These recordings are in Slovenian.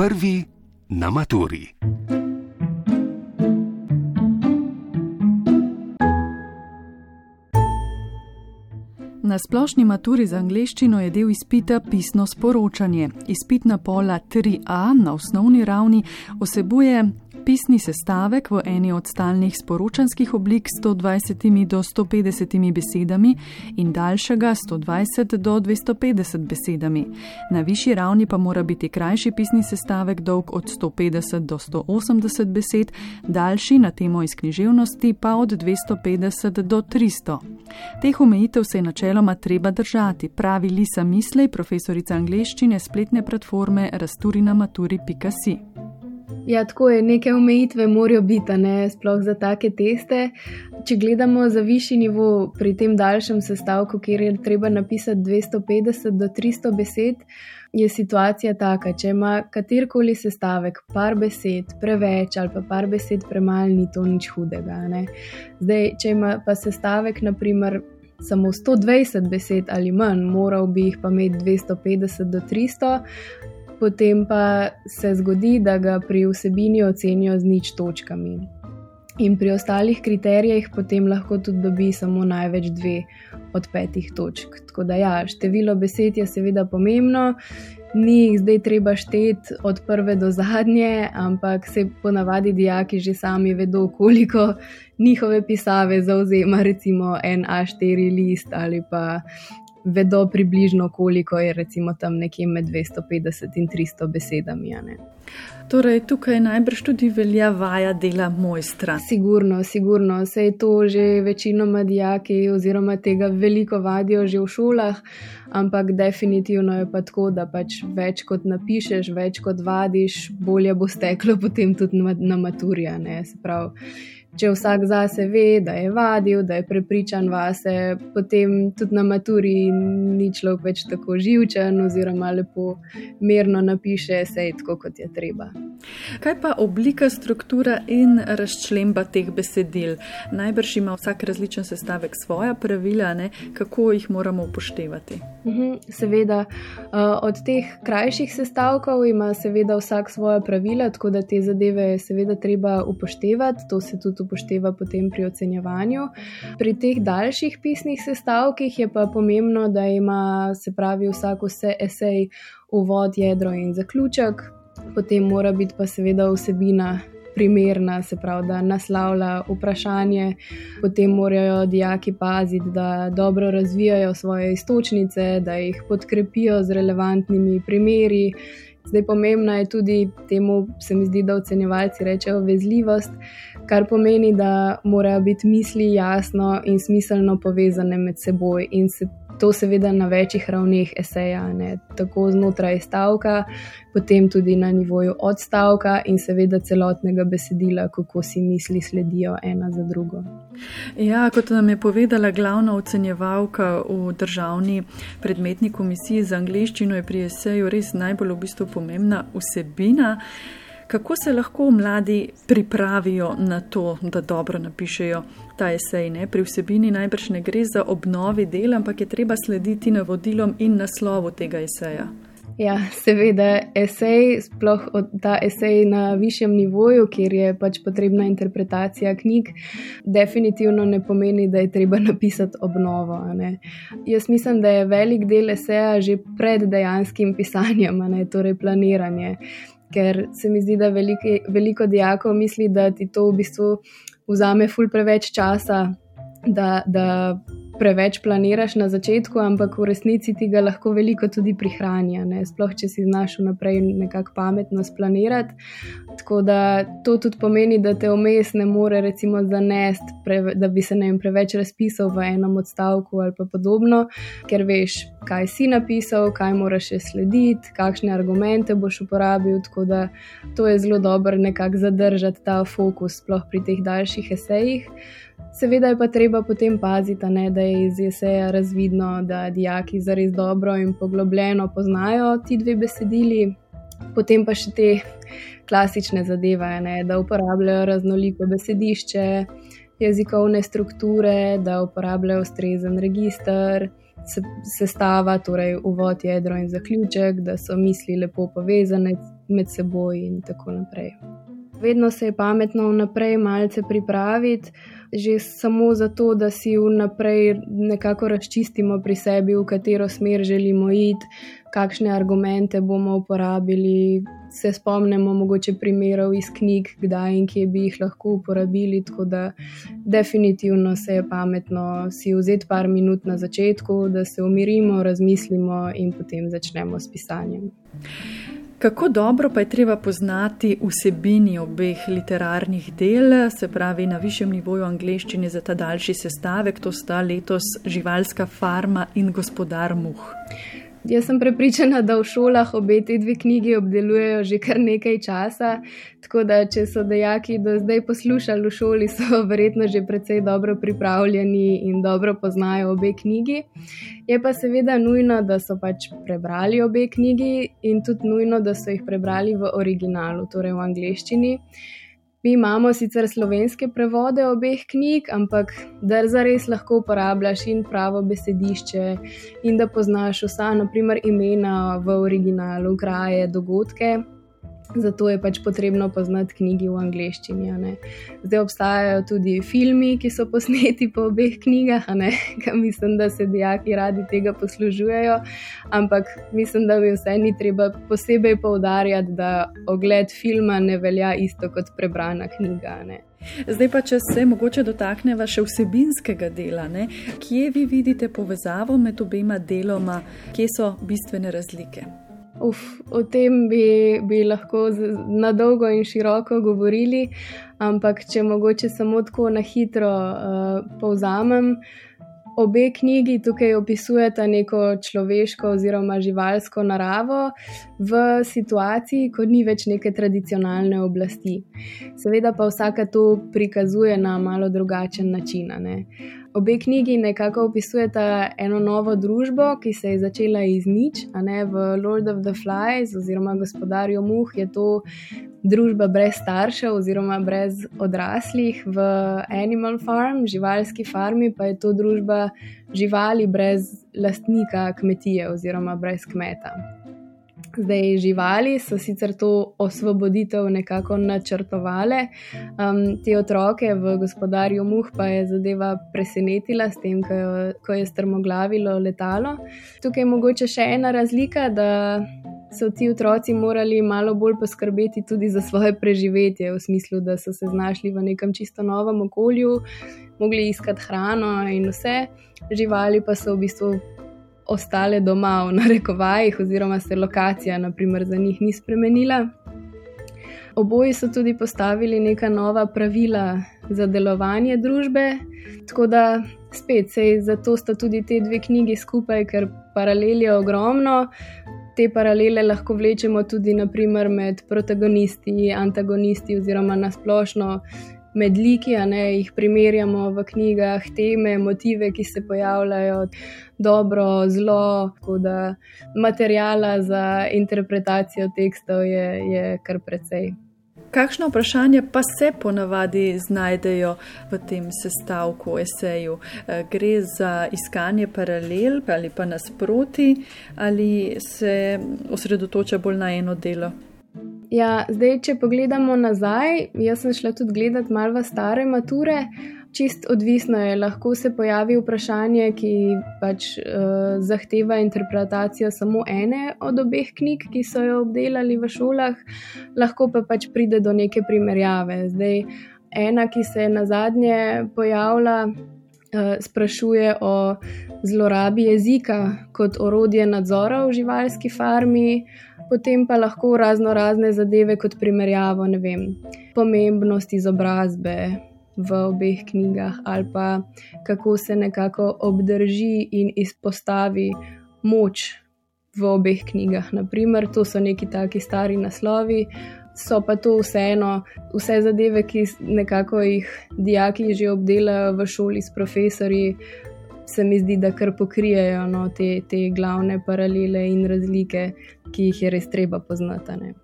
Prvi na maturi. Na splošni maturi za angleščino je del izpita pisno sporočanje. Izpitna pola 3a na osnovni ravni vsebuje Pisni sestavek v eni od stalnih sporočanskih oblik 120 do 150 besedami in daljšega 120 do 250 besedami. Na višji ravni pa mora biti krajši pisni sestavek dolg od 150 do 180 besed, daljši na temo iz književnosti pa od 250 do 300. Teh omejitev se je načeloma treba držati, pravi Lisa Mislej, profesorica angleščine spletne platforme rasturinamaturri.si. Ja, tako je, neke omejitve morajo biti, ne sploh za take teste. Če gledamo za višji nivo pri tem daljšem sestavku, kjer je treba napisati 250 do 300 besed, je situacija taka, če ima katerkoli sestavek par besed preveč ali pa par besed premalo, ni to nič hudega. Ne? Zdaj, če ima pa sestavek, naprimer. Samo 120 besed ali manj, moral bi jih pa imeti 250 do 300, potem pa se zgodi, da ga pri vsebini ocenijo z nič točkami. In pri ostalih kriterijih potem lahko tudi dobi samo največ dve od petih točk. Tako da, ja, število besed je seveda pomembno, ni jih zdaj treba šteti od prve do zadnje, ampak se ponavadi dijaki že sami vedo, koliko njihove pisave zauzema, recimo en A4 list ali pa vedo približno, koliko je recimo tam nekje med 250 in 300 besedami. Torej, tukaj najbrž tudi velja vaja dela mojstra. Sigurno, sigurno. Se je to že večinoma dijaki oziroma tega veliko vadijo že v šolah, ampak definitivno je pa tako, da pač več kot napišeš, več kot vadiš, bolje bo steklo potem tudi na, na maturja. Se pravi če vsak zase ve, da je vadil, da je prepričan vase, potem tudi na maturi ni človek več tako živčen, oziroma lepo mirno napiše, sej tako, kot je treba. Kaj pa oblika, struktura in razčlemba teh besedil? Najbrž ima vsak različen sestavek svoja pravila, ne? kako jih moramo upoštevati. Mhm, seveda, od teh krajših sestavkov ima seveda vsak svoja pravila, tako da te zadeve je seveda treba upoštevati. To se tudi upošteva potem pri ocenjevanju. Pri teh daljših pisnih sestavkih je pa pomembno, da ima se pravi vsak vse esej, uvod, jedro in zaključek, potem mora biti pa seveda vsebina. Primerna, se pravi, da naslavlja vprašanje, potem morajo dijaki paziti, da dobro razvijajo svoje istočnice, da jih podkrepijo z relevantnimi primeri. Zdaj, pomembna je tudi temu, se mi zdi, da ocenjevalci rečejo vezljivost, kar pomeni, da morajo biti misli jasno in smiselno povezane med seboj in se to seveda na večjih ravneh eseja, ne? tako znotraj stavka, potem tudi na nivoju odstavka in seveda celotnega besedila, kako si misli sledijo ena za drugo. Ja, kot nam je povedala glavna ocenjevalka v državni predmetni komisiji za angliščino, je pri eseju res najbolj v bistvu pomembna vsebina. Kako se lahko mladi pripravijo na to, da dobro napišejo ta esej? Ne? Pri vsebini najbrž ne gre za obnovi dela, ampak je treba slediti navodilom in naslovu tega eseja. Ja, seveda, esej, sploh ta esej na višjem nivoju, kjer je pač potrebna interpretacija knjig, definitivno ne pomeni, da je treba napisati obnovo. Jaz mislim, da je velik del eseja že pred dejanskim pisanjem, torej planiranje ker se mi zdi, da veliki, veliko dijakov misli, da ti to v bistvu vzame ful preveč časa, da, da preveč planiraš na začetku, ampak v resnici ti ga lahko veliko tudi prihranja, ne? sploh če si znaš vnaprej nekako pametno splanirati. Tako da to tudi pomeni, da te vmes ne more recimo zanest, pre, da bi se ne vem preveč razpisal v enem odstavku ali pa podobno, ker veš, kaj si napisal, kaj moraš še slediti, kakšne argumente boš uporabil. Tako da to je zelo dobro nekako zadržati ta fokus, sploh pri teh daljših esejih. Seveda je pa treba potem paziti, ne, da je iz eseja razvidno, da dijaki zares dobro in poglobljeno poznajo ti dve besedili, potem pa še te klasične zadeve, ne, da uporabljajo raznoliko besedišče, jezikovne strukture, da uporabljajo ustrezen registr, sestava, torej uvod, jedro in zaključek, da so misli lepo povezane med seboj in tako naprej. Vedno se je pametno vnaprej malce pripraviti, že samo zato, da si vnaprej nekako razčistimo pri sebi, v katero smer želimo iti, kakšne argumente bomo uporabili, se spomnimo mogoče primerov iz knjig, kdaj in kje bi jih lahko uporabili. Tako da definitivno se je pametno si vzeti par minut na začetku, da se umirimo, razmislimo in potem začnemo s pisanjem. Kako dobro pa je treba poznati vsebini obeh literarnih del, se pravi na višjem nivoju angleščine za ta daljši sestavek, to sta letos živalska farma in gospodar muh. Jaz sem prepričana, da v šolah obe te dve knjigi obdelujejo že kar nekaj časa, tako da če so dejaki do zdaj poslušali v šoli, so verjetno že precej dobro pripravljeni in dobro poznajo obe knjigi. Je pa seveda nujno, da so pač prebrali obe knjigi in tudi nujno, da so jih prebrali v originalu, torej v angleščini. Mi imamo sicer slovenske prevode obeh knjig, ampak da res lahko uporabljaš in pravo besedišče, in da poznaš vsa, naprimer, imena v originalu, kraje, dogodke. Zato je pač potrebno poznati knjigi v angleščini. Zdaj obstajajo tudi filmi, ki so posneti po obeh knjigah, ki mislim, da se dijaki radi tega poslužujejo. Ampak mislim, da bi vse ni treba posebej poudarjati, da ogled filma ne velja isto kot prebrana knjiga. Zdaj pa, če se mogoče dotakneva še vsebinskega dela, ne? kje vi vidite povezavo med obema deloma, kje so bistvene razlike? Uf, o tem bi, bi lahko na dolgo in široko govorili, ampak če mogoče samo tako na hitro uh, povzamem. Obe knjigi tukaj opisujeta neko človeško oziroma živalsko naravo v situaciji, ko ni več neke tradicionalne oblasti. Seveda pa vsaka to prikazuje na malo drugačen način. Obe knjigi nekako opisujeta eno novo družbo, ki se je začela iz nič, a ne v Lord of the Flies oziroma Gospodarju Muh je to družba brez staršev oziroma brez odraslih, v Animal Farm, živalski farmi, pa je to družba živali brez lastnika kmetije oziroma brez kmeta. Zdaj, živali so sicer to osvoboditev nekako načrtovale, um, te otroke v gospodarju muh pa je zadeva presenetila s tem, ko, ko je strmoglavilo letalo. Tukaj je mogoče še ena razlika, da so ti otroci morali malo bolj poskrbeti tudi za svoje preživetje, v smislu, da so se znašli v nekem čisto novem okolju, mogli iskati hrano in vse. Živali pa so v bistvu ostale doma v narekovajih, oziroma se lokacija, naprimer, za njih ni spremenila. Oboji so tudi postavili neka nova pravila za delovanje družbe, tako da spet se zato sta tudi te dve knjigi skupaj, ker paralel je ogromno. Te paralele lahko vlečemo tudi naprimer, med protagonisti, antagonisti, oziroma nasplošno med liki, ne jih primerjamo v knjigah, teme, motive, ki se pojavljajo, dobro, zlo. Tako da materijala za interpretacijo tekstov je, je kar precej. Kakšno vprašanje pa se ponavadi znajdejo v tem sestavku, eseju? Eh, gre za iskanje paralel ali pa nasproti, ali se osredotoča bolj na eno delo? Ja, zdaj, če pogledamo nazaj, jaz sem šla tudi gledati malo stare mature. Čist odvisno je, lahko se pojavi vprašanje, ki pač uh, zahteva interpretacijo samo ene od obeh knjig, ki so jo obdelali v šolah, lahko pa pač pride do neke primerjave. Zdaj, ena, ki se je na zadnje pojavila, uh, sprašuje o zlorabi jezika kot orodje nadzora v živalski farmi potem pa lahko razno razne zadeve kot primerjavo, ne vem, pomembnost izobrazbe v obeh knjigah ali pa kako se nekako obdrži in izpostavi moč v obeh knjigah. Naprimer, to so neki taki stari naslovi. So pa to vseeno, vse zadeve, ki nekako jih dijaki že obdelajo v šoli s profesori, se mi zdi, da kar pokrijejo no, te, te glavne paralele in razlike, ki jih je res treba poznati. Ne.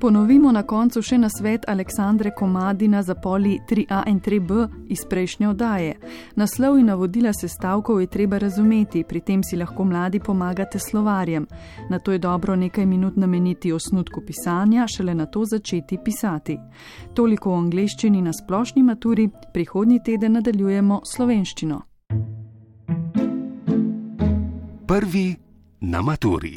Ponovimo na koncu še na svet Aleksandre Komadina za poli 3a in 3b iz prejšnje oddaje. Naslov in navodila sestavkov je treba razumeti, pri tem si lahko mladi pomagate slovarjem. Na to je dobro nekaj minut nameniti osnutku pisanja, šele na to začeti pisati. Toliko o angleščini na splošni maturi, prihodnji teden nadaljujemo slovenščino. Prvi na maturi.